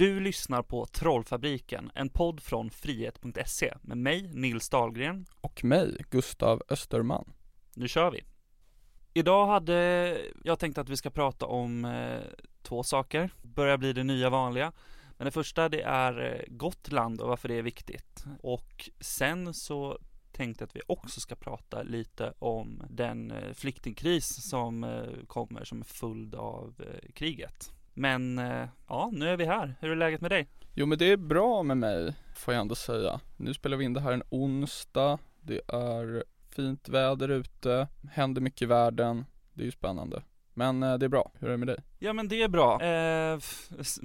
Du lyssnar på Trollfabriken, en podd från frihet.se med mig, Nils Dahlgren. Och mig, Gustav Österman. Nu kör vi! Idag hade jag tänkt att vi ska prata om eh, två saker. Börjar bli det nya vanliga. Men det första det är eh, Gotland och varför det är viktigt. Och sen så tänkte att vi också ska prata lite om den eh, flyktingkris som eh, kommer som en följd av kriget. Men eh, ja, nu är vi här. Hur är läget med dig? Jo men det är bra med mig, får jag ändå säga. Nu spelar vi in det här en onsdag. Det är fint väder ute, händer mycket i världen. Det är ju spännande. Men eh, det är bra. Hur är det med dig? Ja men det är bra. Eh,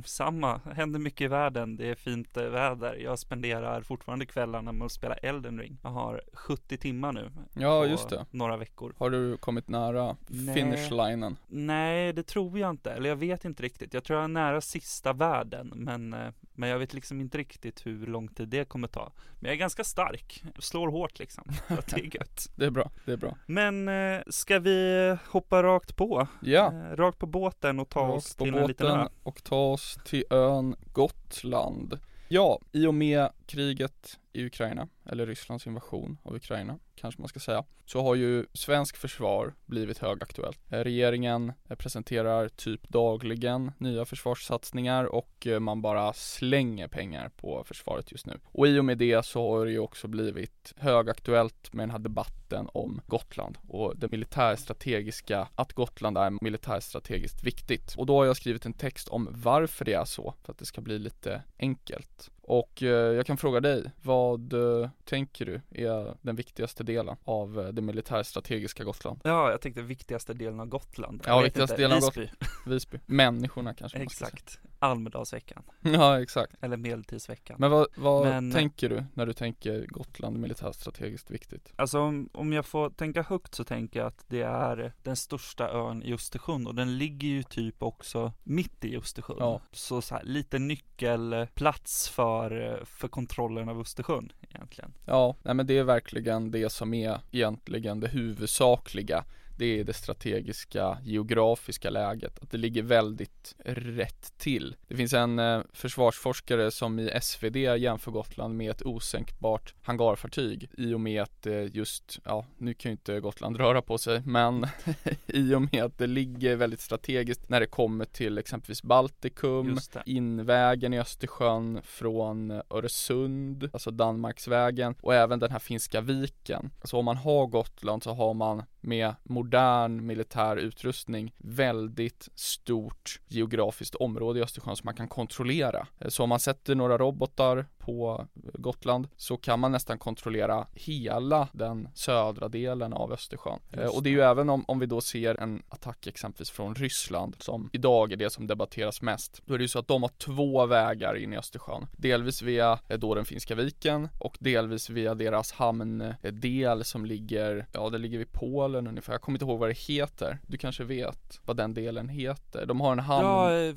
samma, händer mycket i världen. Det är fint eh, väder. Jag spenderar fortfarande kvällarna med att spela Elden ring. Jag har 70 timmar nu. Ja just det. Några veckor. Har du kommit nära finishlinen? Nej det tror jag inte. Eller jag vet inte riktigt. Jag tror jag är nära sista världen. Men, eh, men jag vet liksom inte riktigt hur lång tid det kommer ta. Men jag är ganska stark. Jag slår hårt liksom. Det är gött. det är bra. Det är bra. Men eh, ska vi hoppa rakt på? Ja. rakt på båten och ta oss till en liten ö. och ta oss till ön Gotland. Ja, i och med kriget i Ukraina, eller Rysslands invasion av Ukraina, kanske man ska säga, så har ju svensk försvar blivit högaktuellt. Eh, regeringen eh, presenterar typ dagligen nya försvarssatsningar och eh, man bara slänger pengar på försvaret just nu. Och i och med det så har det ju också blivit högaktuellt med den här debatten om Gotland och det militärstrategiska, att Gotland är militärstrategiskt viktigt. Och då har jag skrivit en text om varför det är så, för att det ska bli lite enkelt. Och eh, jag kan fråga dig, vad eh, tänker du är den viktigaste delen av eh, det militärstrategiska Gotland? Ja, jag tänkte viktigaste delen av Gotland. Ja, viktigaste delen av Gotland. Visby. Människorna kanske Exakt. Almedalsveckan. Ja, exakt. Eller Medeltidsveckan. Men vad, vad Men, tänker du när du tänker Gotland militärstrategiskt viktigt? Alltså om, om jag får tänka högt så tänker jag att det är den största ön i Östersjön och den ligger ju typ också mitt i Östersjön. Ja. Så, så här, lite nyckelplats för, för kontrollen av Östersjön egentligen. Ja, nej men det är verkligen det som är egentligen det huvudsakliga det är det strategiska geografiska läget, att det ligger väldigt rätt till. Det finns en eh, försvarsforskare som i SvD jämför Gotland med ett osänkbart hangarfartyg i och med att eh, just, ja nu kan ju inte Gotland röra på sig men i och med att det ligger väldigt strategiskt när det kommer till exempelvis Baltikum, invägen i Östersjön från Öresund, alltså Danmarksvägen och även den här finska viken. Så om man har Gotland så har man med modern militär utrustning väldigt stort geografiskt område i Östersjön som man kan kontrollera. Eh, så om man sätter några robotar på Gotland så kan man nästan kontrollera hela den södra delen av Östersjön. Och det är ju även om, om vi då ser en attack exempelvis från Ryssland som idag är det som debatteras mest. Då är det ju så att de har två vägar in i Östersjön. Delvis via eh, då den finska viken och delvis via deras hamndel som ligger, ja det ligger vid Polen ungefär. Jag kommer inte ihåg vad det heter. Du kanske vet vad den delen heter. De har en hamn. Ja, eh,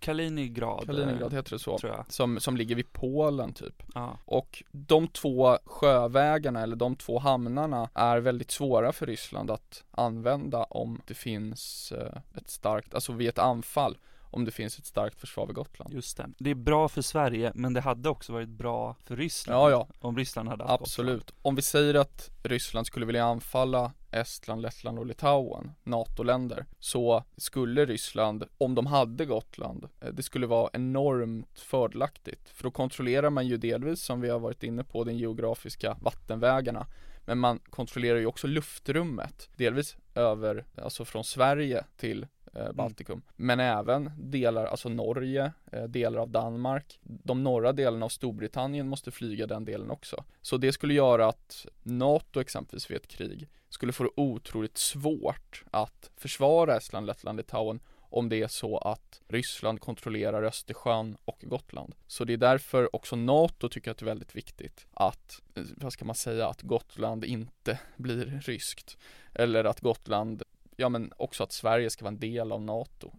Kaliningrad. Kaliningrad heter det så. Tror jag. Som, som ligger vid Polen Polen typ. Ja. Och de två sjövägarna eller de två hamnarna är väldigt svåra för Ryssland att använda om det finns eh, ett starkt, alltså vid ett anfall om det finns ett starkt försvar vid Gotland. Just det. Det är bra för Sverige, men det hade också varit bra för Ryssland. Ja, ja. Om Ryssland hade haft Absolut. Gotland. Om vi säger att Ryssland skulle vilja anfalla Estland, Lettland och Litauen, NATO-länder, så skulle Ryssland, om de hade Gotland, eh, det skulle vara enormt fördelaktigt. För då kontrollerar man ju delvis, som vi har varit inne på, den geografiska vattenvägarna. Men man kontrollerar ju också luftrummet, delvis över, alltså från Sverige till eh, mm. Baltikum. Mm. Men även delar, alltså Norge, eh, delar av Danmark. De norra delarna av Storbritannien måste flyga den delen också. Så det skulle göra att NATO exempelvis vid ett krig skulle få det otroligt svårt att försvara Estland, Lettland, Litauen om det är så att Ryssland kontrollerar Östersjön och Gotland. Så det är därför också NATO tycker att det är väldigt viktigt att, eh, vad ska man säga, att Gotland inte blir ryskt. Eller att Gotland ja men också att Sverige ska vara en del av NATO.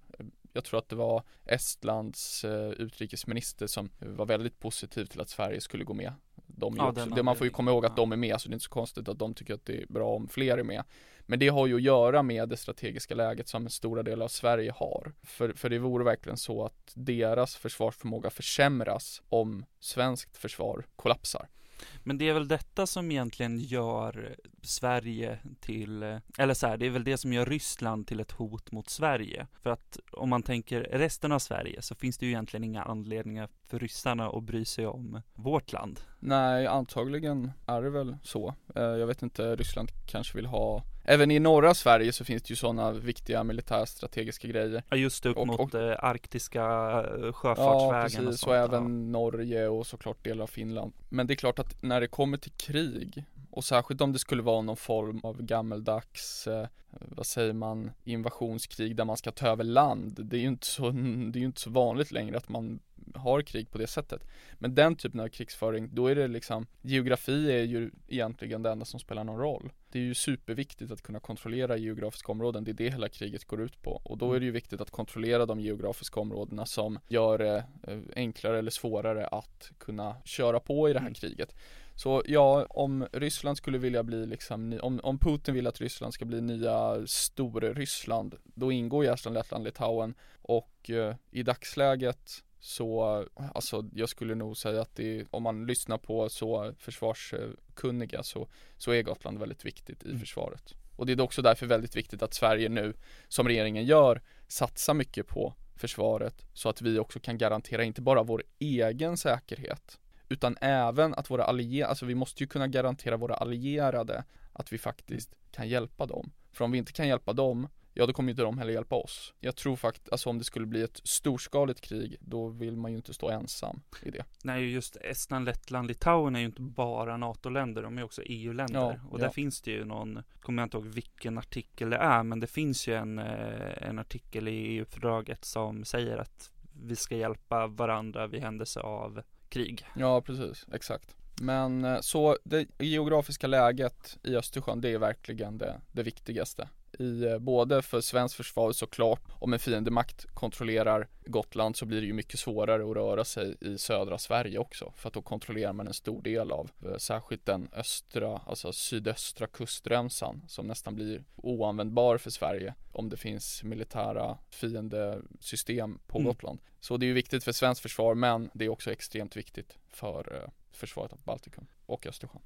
Jag tror att det var Estlands eh, utrikesminister som var väldigt positiv till att Sverige skulle gå med de Ja, också, det man får ju komma ihåg att de är med så det är inte så konstigt att de tycker att det är bra om fler är med. Men det har ju att göra med det strategiska läget som en stora del av Sverige har. För, för det vore verkligen så att deras försvarsförmåga försämras om svenskt försvar kollapsar. Men det är väl detta som egentligen gör Sverige till, eller så här, det är väl det som gör Ryssland till ett hot mot Sverige. För att om man tänker resten av Sverige så finns det ju egentligen inga anledningar för ryssarna att bry sig om vårt land. Nej, antagligen är det väl så. Eh, jag vet inte, Ryssland kanske vill ha Även i norra Sverige så finns det ju sådana viktiga militärstrategiska grejer. Ja, just upp Och- mot och- eh, arktiska eh, Ja, sjöfartsvägen och precis. sånt. Och ja. även Norge och såklart delar av Finland. Men det är klart att när det kommer till krig och särskilt om det skulle vara någon form av gammeldags, eh, vad säger man, invasionskrig där man ska ta över land. Det är ju inte så, det är inte så vanligt längre att man har krig på det sättet. Men den typen av krigsföring, då är det liksom, geografi är ju egentligen det enda som spelar någon roll. Det är ju superviktigt att kunna kontrollera geografiska områden, det är det hela kriget går ut på. Och då är det ju viktigt att kontrollera de geografiska områdena som gör det eh, enklare eller svårare att kunna köra på i det här Mm. kriget. Så ja, om Ryssland skulle vilja bli liksom, om, om Putin vill att Ryssland ska bli nya Stor-Ryssland, då ingår ju Estland, Lettland, Litauen och eh, i dagsläget så, alltså jag skulle nog säga att det, om man lyssnar på så försvarskunniga så, så är Gotland väldigt viktigt i Mm. försvaret. Och det är också därför väldigt viktigt att Sverige nu, som regeringen gör, satsar mycket på försvaret så att vi också kan garantera inte bara vår egen säkerhet utan även att våra allierade, alltså vi måste ju kunna garantera våra allierade att vi faktiskt kan hjälpa dem. För om vi inte kan hjälpa dem, ja då kommer inte de heller hjälpa oss. Jag tror faktiskt, alltså om det skulle bli ett storskaligt krig, då vill man ju inte stå ensam i det. Nej, just Estland, Lettland, Litauen är ju inte bara NATO-länder, de är också EU-länder. Ja, och där ja. finns det ju någon, kommer jag inte ihåg vilken artikel det är, men det finns ju en, eh, en artikel i EU-fördraget som säger att vi ska hjälpa varandra vid händelse av krig. Ja, precis, exakt. Men eh, så det geografiska läget i Östersjön, det är verkligen det, det viktigaste. I, eh, både för svenskt försvar såklart, om en fiendemakt kontrollerar Gotland så blir det ju mycket svårare att röra sig i södra Sverige också. För att då kontrollerar man en stor del av, eh, särskilt den östra, alltså sydöstra kustremsan som nästan blir oanvändbar för Sverige om det finns militära fiendesystem på Mm. Gotland. Så det är ju viktigt för svenskt försvar men det är också extremt viktigt för eh, försvaret av Baltikum och Östersjön.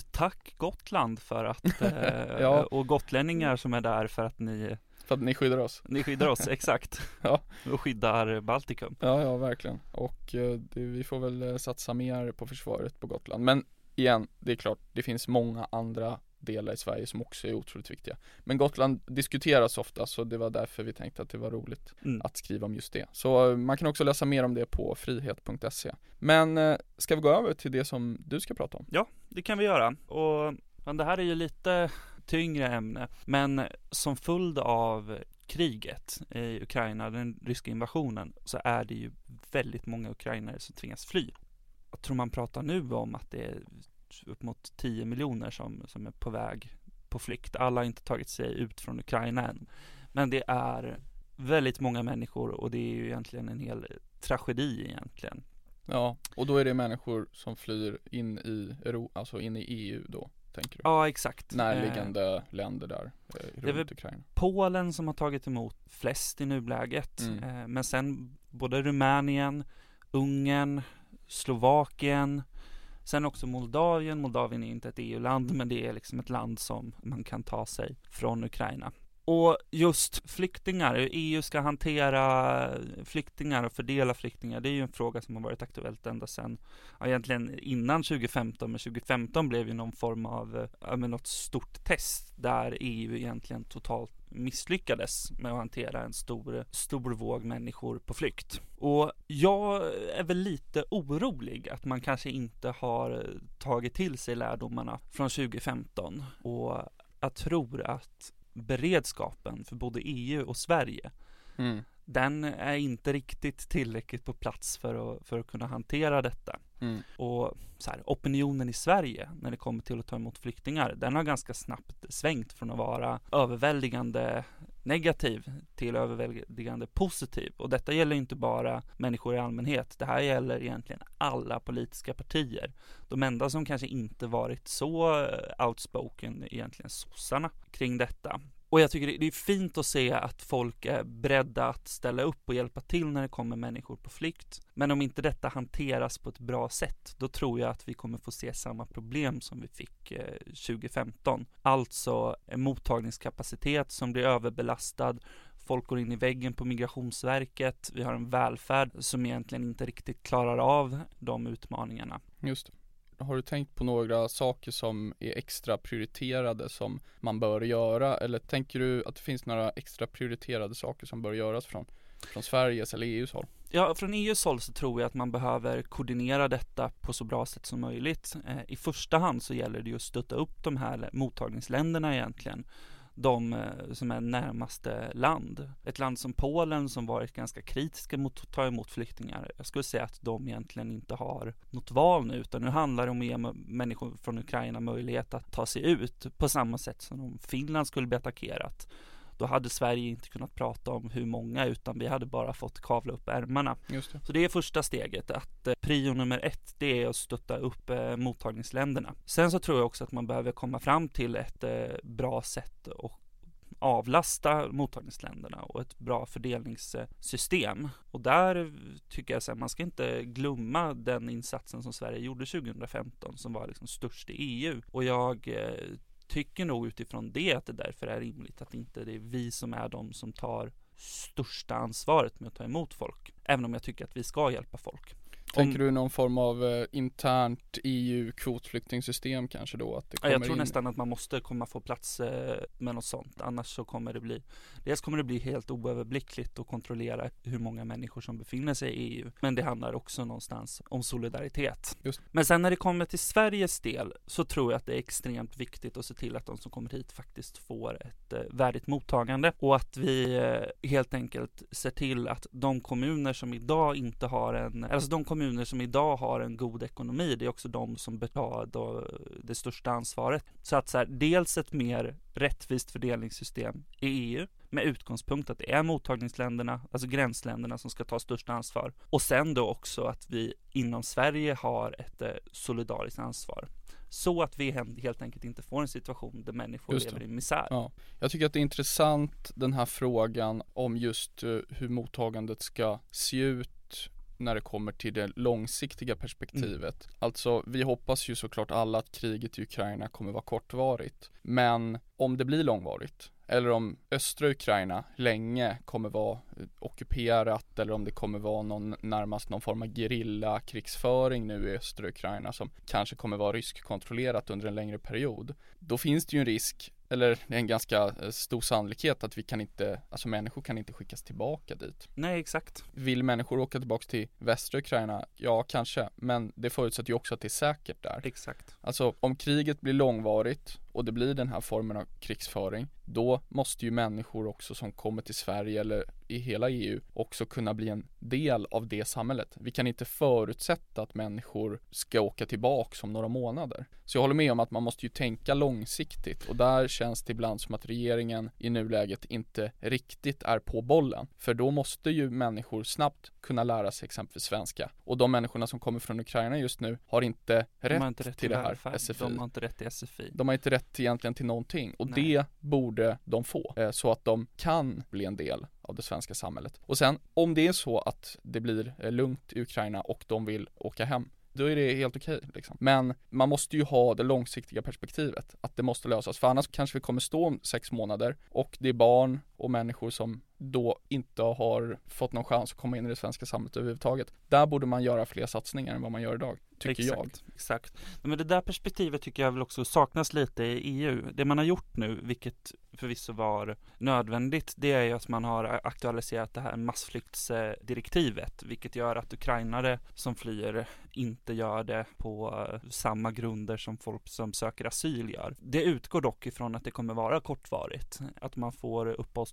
Tack Gotland för att, eh, Ja. och gotlänningar som är där för att ni, För att ni skyddar oss. ni skyddar oss, exakt. Ja. Och skyddar Baltikum. Ja, ja verkligen. Och eh, det, vi får väl eh, satsa mer på försvaret på Gotland. Men igen, det är klart, det finns många andra delar i Sverige som också är otroligt viktiga. Men Gotland diskuteras ofta så det var därför vi tänkte att det var roligt Mm. att skriva om just det. Så eh, man kan också läsa mer om det på frihet.se. Men eh, ska vi gå över till det som du ska prata om? Det kan vi göra. Och men det här är ju lite tyngre ämne. Men som följd av kriget i Ukraina, den ryska invasionen, så är det ju väldigt många ukrainare som tvingas fly. Jag tror man pratar nu om att det är upp mot 10 miljoner som, som är på väg på flykt. Alla har inte tagit sig ut från Ukraina än. Men det är väldigt många människor och det är ju egentligen en hel tragedi egentligen. Ja, och då är det människor som flyr in i Euro, alltså in i EU då, tänker du? Ja, exakt. Eh, Närliggande länder där, eh, det är runt väl- Ukraina. Polen som har tagit emot flest i nuläget. Mm. Eh, Men sen både Rumänien, Ungern, Slovakien, sen också Moldavien. Moldavien är inte ett EU-land, men det är liksom ett land som man kan ta sig från Ukraina. Och just flyktingar, hur EU ska hantera flyktingar och fördela flyktingar, det är ju en fråga som har varit aktuellt ända sedan, ja, egentligen innan 2015, men 2015 blev ju någon form av, ja, men något stort test där EU egentligen totalt misslyckades med att hantera en stor, stor våg människor på flykt. Och jag är väl lite orolig att man kanske inte har tagit till sig lärdomarna från 2015 och jag tror att beredskapen för både EU och Sverige Mm. den är inte riktigt tillräckligt på plats för att, för att kunna hantera detta. Mm. Och så här, opinionen i Sverige när det kommer till att ta emot flyktingar, den har ganska snabbt svängt från att vara överväldigande negativ till överväldigande positiv. Och detta gäller inte bara människor i allmänhet. Det här gäller egentligen alla politiska partier. De enda som kanske inte varit så eh, outspoken egentligen sossarna kring detta. Och jag tycker det är fint att se att folk är beredda att ställa upp och hjälpa till när det kommer människor på flykt. Men om inte detta hanteras på ett bra sätt, då tror jag att vi kommer få se samma problem som vi fick eh, 2015. Alltså en mottagningskapacitet som blir överbelastad, folk går in i väggen på Migrationsverket, vi har en välfärd som egentligen inte riktigt klarar av de utmaningarna. Just det. Har du tänkt på några saker som är extra prioriterade som man bör göra eller tänker du att det finns några extra prioriterade saker som bör göras från, från Sveriges eller EUs håll? Ja, från EUs håll så tror jag att man behöver koordinera detta på så bra sätt som möjligt. Eh, I första hand så gäller det ju att stötta upp de här mottagningsländerna egentligen de eh, som är närmaste land. Ett land som Polen som varit ganska kritiska mot att ta emot flyktingar. Jag skulle säga att de egentligen inte har något val nu utan nu handlar det om att ge människor från Ukraina möjlighet att ta sig ut på samma sätt som om Finland skulle bli attackerat då hade Sverige inte kunnat prata om hur många utan vi hade bara fått kavla upp ärmarna. Just det. Så det är första steget, att eh, prio nummer ett, det är att stötta upp eh, mottagningsländerna. Sen så tror jag också att man behöver komma fram till ett eh, bra sätt och avlasta mottagningsländerna och ett bra fördelningssystem. Och där tycker jag att man ska inte glömma den insatsen som Sverige gjorde 2015 som var liksom störst i EU. Och jag eh, tycker nog utifrån det att det därför är rimligt att inte det är vi som är de som tar största ansvaret med att ta emot folk. Även om jag tycker att vi ska hjälpa folk. Tänker du någon form av eh, internt EU kvotflyktingsystem kanske då? Att det kommer jag tror in... nästan att man måste komma få plats eh, med något sånt. Annars så kommer det bli Dels kommer det bli helt oöverblickligt att kontrollera hur många människor som befinner sig i EU. Men det handlar också någonstans om solidaritet. Just. Men sen när det kommer till Sveriges del så tror jag att det är extremt viktigt att se till att de som kommer hit faktiskt får ett eh, värdigt mottagande och att vi eh, helt enkelt ser till att de kommuner som idag inte har en, alltså de kommuner kommuner som idag har en god ekonomi, det är också de som betalar det största ansvaret. Så att så här, dels ett mer rättvist fördelningssystem i EU med utgångspunkt att det är mottagningsländerna, alltså gränsländerna som ska ta största ansvar. Och sen då också att vi inom Sverige har ett eh, solidariskt ansvar. Så att vi helt enkelt inte får en situation där människor lever i misär. Ja. Jag tycker att det är intressant den här frågan om just eh, hur mottagandet ska se ut när det kommer till det långsiktiga perspektivet. Mm. Alltså, vi hoppas ju såklart alla att kriget i Ukraina kommer vara kortvarigt. Men om det blir långvarigt, eller om östra Ukraina länge kommer vara ockuperat eller om det kommer vara någon, närmast någon form av gerilla krigsföring nu i östra Ukraina som kanske kommer vara ryskkontrollerat under en längre period. Då finns det ju en risk eller det är en ganska eh, stor sannolikhet att vi kan inte, alltså människor kan inte skickas tillbaka dit. Nej, exakt. Vill människor åka tillbaka till västra Ukraina? Ja, kanske, men det förutsätter ju också att det är säkert där. Exakt. Alltså om kriget blir långvarigt och det blir den här formen av krigsföring, då måste ju människor också som kommer till Sverige eller i hela EU också kunna bli en del av det samhället. Vi kan inte förutsätta att människor ska åka tillbaka om några månader. Så jag håller med om att man måste ju tänka långsiktigt och där känns det ibland som att regeringen i nuläget inte riktigt är på bollen. För då måste ju människor snabbt kunna lära sig exempelvis svenska. Och de människorna som kommer från Ukraina just nu har inte rätt, har inte rätt till, till det här SFI. De har inte rätt till SFI. De har inte rätt egentligen till någonting och Nej. det borde de få eh, så att de kan bli en del av det svenska samhället. Och sen om det är så att det blir eh, lugnt i Ukraina och de vill åka hem då är det helt okej okay, liksom. Men man måste ju ha det långsiktiga perspektivet, att det måste lösas, för annars kanske vi kommer stå om sex månader och det är barn och människor som då inte har fått någon chans att komma in i det svenska samhället överhuvudtaget. Där borde man göra fler satsningar än vad man gör idag, tycker exakt, jag. Exakt. Men det där perspektivet tycker jag väl också saknas lite i EU. Det man har gjort nu, vilket förvisso var nödvändigt, det är ju att man har aktualiserat det här massflyktsdirektivet, vilket gör att ukrainare som flyr inte gör det på samma grunder som folk som söker asyl gör. Det utgår dock ifrån att det kommer vara kortvarigt, att man får uppehållstillstånd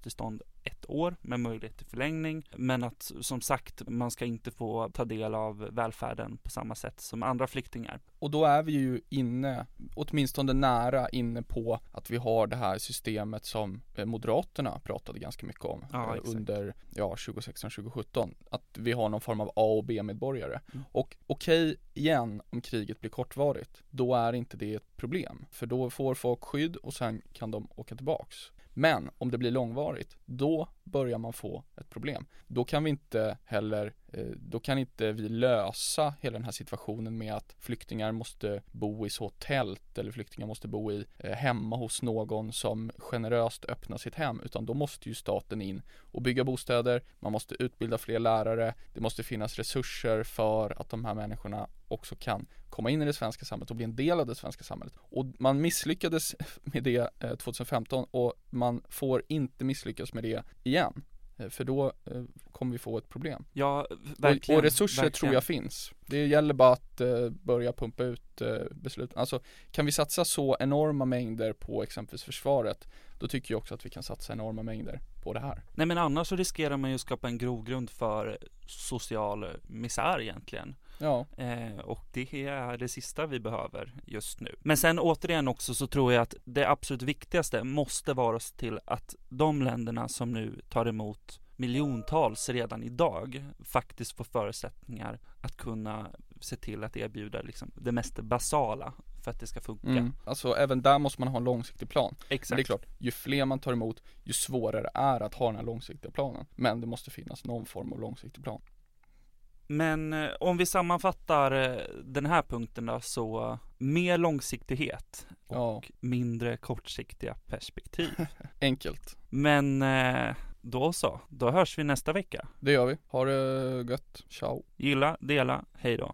ett år med möjlighet till förlängning. Men att som sagt, man ska inte få ta del av välfärden på samma sätt som andra flyktingar. Och då är vi ju inne, åtminstone nära inne på att vi har det här systemet som eh, Moderaterna pratade ganska mycket om Ja, eh, under ja, 2016-2017. Att vi har någon form av A och B-medborgare. Mm. Och okej, igen, om kriget blir kortvarigt, då är inte det ett problem. För då får folk skydd och sen kan de åka tillbaks. Men om det blir långvarigt, då börjar man få ett problem. Då kan vi inte heller, eh, då kan inte vi lösa hela den här situationen med att flyktingar måste bo i så tält eller flyktingar måste bo i eh, hemma hos någon som generöst öppnar sitt hem utan då måste ju staten in och bygga bostäder, man måste utbilda fler lärare, det måste finnas resurser för att de här människorna också kan komma in i det svenska samhället och bli en del av det svenska samhället. Och man misslyckades med det eh, 2015 och man får inte misslyckas med det igen. Eh, För då eh, kommer vi få ett problem. Ja, Och, verkligen. och resurser verkligen. tror jag finns. Det gäller bara att eh, börja pumpa ut eh, besluten. Alltså kan vi satsa så enorma mängder på exempelvis försvaret, då tycker jag också att vi kan satsa enorma mängder på det här. Nej men annars så riskerar man ju att skapa en grogrund för social misär egentligen. Ja, Eh, och det är det sista vi behöver just nu. Men sen återigen också så tror jag att det absolut viktigaste måste vara oss till att de länderna som nu tar emot miljontals redan idag faktiskt får förutsättningar att kunna se till att erbjuda liksom det mest basala för att det ska funka. mm. alltså även där måste man ha en långsiktig plan. Men Exakt. det är klart, ju fler man tar emot, ju svårare är att ha den här långsiktiga planen. Men det måste finnas någon form av långsiktig plan. Men eh, om vi sammanfattar eh, den här punkten då så mer långsiktighet och Ja. mindre kortsiktiga perspektiv. Enkelt. Men eh, då så, då hörs vi nästa vecka. Det gör vi. Ha det gött. Ciao. Gilla, dela, hej då.